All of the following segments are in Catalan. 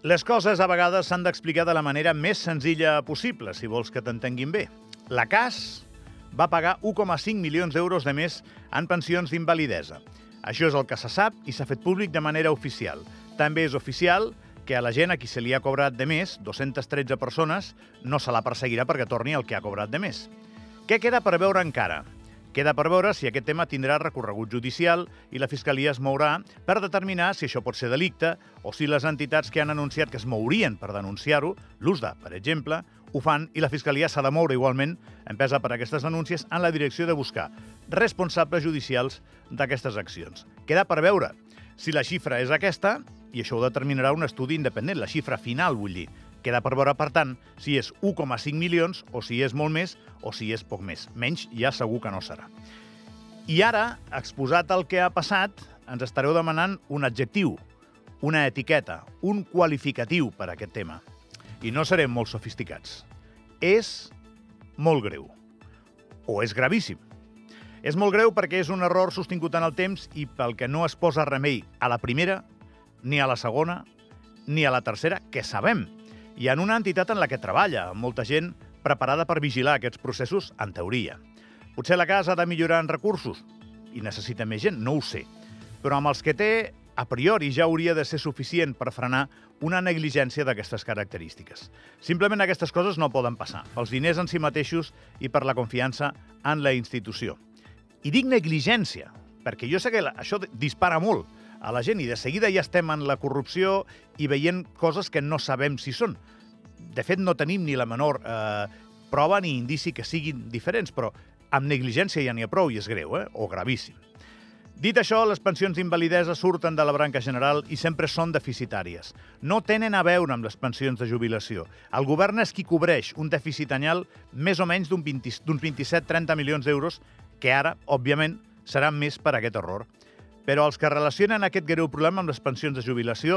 Les coses a vegades s'han d'explicar de la manera més senzilla possible, si vols que t'entenguin bé. La CAS va pagar 1,5 milions d'euros de més en pensions d'invalidesa. Això és el que se sap i s'ha fet públic de manera oficial. També és oficial que a la gent a qui se li ha cobrat de més, 213 persones, no se la perseguirà perquè torni el que ha cobrat de més. Què queda per veure encara? Queda per veure si aquest tema tindrà recorregut judicial i la Fiscalia es mourà per determinar si això pot ser delicte o si les entitats que han anunciat que es mourien per denunciar-ho, l'USDA, per exemple, ho fan i la Fiscalia s'ha de moure igualment, empesa per aquestes denúncies, en la direcció de buscar responsables judicials d'aquestes accions. Queda per veure si la xifra és aquesta, i això ho determinarà un estudi independent, la xifra final, vull dir, Queda per veure, per tant, si és 1,5 milions o si és molt més o si és poc més. Menys ja segur que no serà. I ara, exposat el que ha passat, ens estareu demanant un adjectiu, una etiqueta, un qualificatiu per a aquest tema. I no serem molt sofisticats. És molt greu. O és gravíssim. És molt greu perquè és un error sostingut en el temps i pel que no es posa remei a la primera, ni a la segona, ni a la tercera, que sabem i en una entitat en la que treballa, amb molta gent preparada per vigilar aquests processos, en teoria. Potser la casa ha de millorar en recursos i necessita més gent, no ho sé. Però amb els que té, a priori ja hauria de ser suficient per frenar una negligència d'aquestes característiques. Simplement aquestes coses no poden passar, pels diners en si mateixos i per la confiança en la institució. I dic negligència, perquè jo sé que això dispara molt, a la gent i de seguida ja estem en la corrupció i veient coses que no sabem si són. De fet, no tenim ni la menor eh, prova ni indici que siguin diferents, però amb negligència ja n'hi ha prou i és greu, eh? o gravíssim. Dit això, les pensions d'invalidesa surten de la branca general i sempre són deficitàries. No tenen a veure amb les pensions de jubilació. El govern és qui cobreix un dèficit anyal més o menys d'uns 27-30 milions d'euros, que ara, òbviament, seran més per aquest error. Però els que relacionen aquest greu problema amb les pensions de jubilació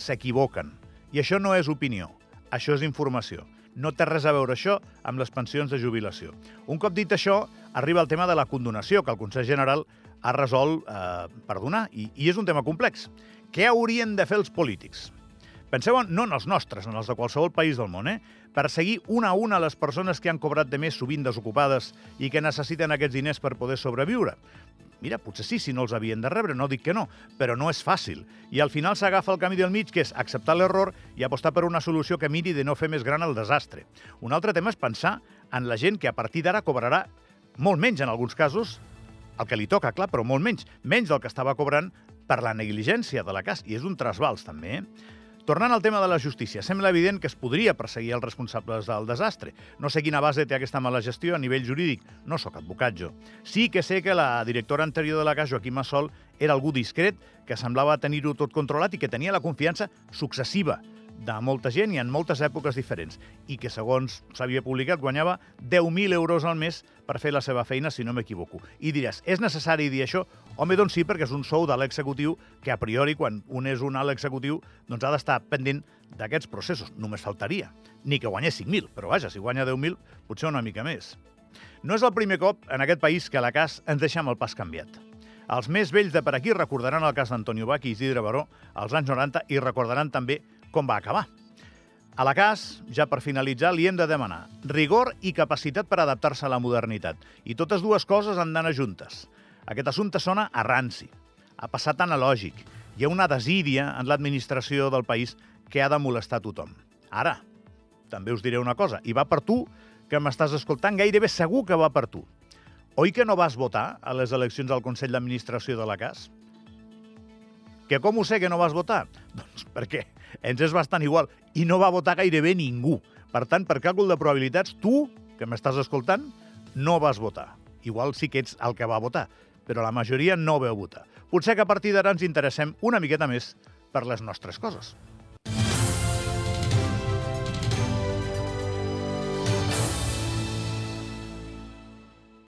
s'equivoquen. I això no és opinió, això és informació. No té res a veure això amb les pensions de jubilació. Un cop dit això, arriba el tema de la condonació, que el Consell General ha resolt eh, perdonar, i, i és un tema complex. Què haurien de fer els polítics? Penseu en, no en els nostres, en els de qualsevol país del món, eh? seguir una a una les persones que han cobrat de més sovint desocupades i que necessiten aquests diners per poder sobreviure. Mira, potser sí, si no els havien de rebre, no dic que no, però no és fàcil. I al final s'agafa el camí del mig, que és acceptar l'error i apostar per una solució que miri de no fer més gran el desastre. Un altre tema és pensar en la gent que a partir d'ara cobrarà molt menys en alguns casos, el que li toca, clar, però molt menys, menys del que estava cobrant per la negligència de la CAS, i és un trasbals també, eh? Tornant al tema de la justícia, sembla evident que es podria perseguir els responsables del desastre. No sé quina base té aquesta mala gestió a nivell jurídic, no sóc advocat jo. Sí que sé que la directora anterior de la casa, Joaquim Massol, era algú discret, que semblava tenir-ho tot controlat i que tenia la confiança successiva de molta gent i en moltes èpoques diferents, i que, segons s'havia publicat, guanyava 10.000 euros al mes per fer la seva feina, si no m'equivoco. I diràs, és necessari dir això? Home, doncs sí, perquè és un sou de l'executiu que, a priori, quan un és un alt executiu, doncs ha d'estar pendent d'aquests processos. Només faltaria. Ni que guanyés 5.000, però vaja, si guanya 10.000, potser una mica més. No és el primer cop en aquest país que la CAS ens deixa amb el pas canviat. Els més vells de per aquí recordaran el cas d'Antonio Bach i Isidre Baró als anys 90 i recordaran també com va acabar. A la CAS, ja per finalitzar, li hem de demanar rigor i capacitat per adaptar-se a la modernitat. I totes dues coses han d'anar juntes. Aquest assumpte sona a ranci, ha passat analògic. Hi ha una desídia en l'administració del país que ha de molestar tothom. Ara, també us diré una cosa, i va per tu, que m'estàs escoltant, gairebé segur que va per tu. Oi que no vas votar a les eleccions al Consell d'Administració de la CAS? Que com ho sé que no vas votar? Doncs perquè ens és bastant igual. I no va votar gairebé ningú. Per tant, per càlcul de probabilitats, tu, que m'estàs escoltant, no vas votar. Igual sí que ets el que va votar, però la majoria no veu votar. Potser que a partir d'ara ens interessem una miqueta més per les nostres coses.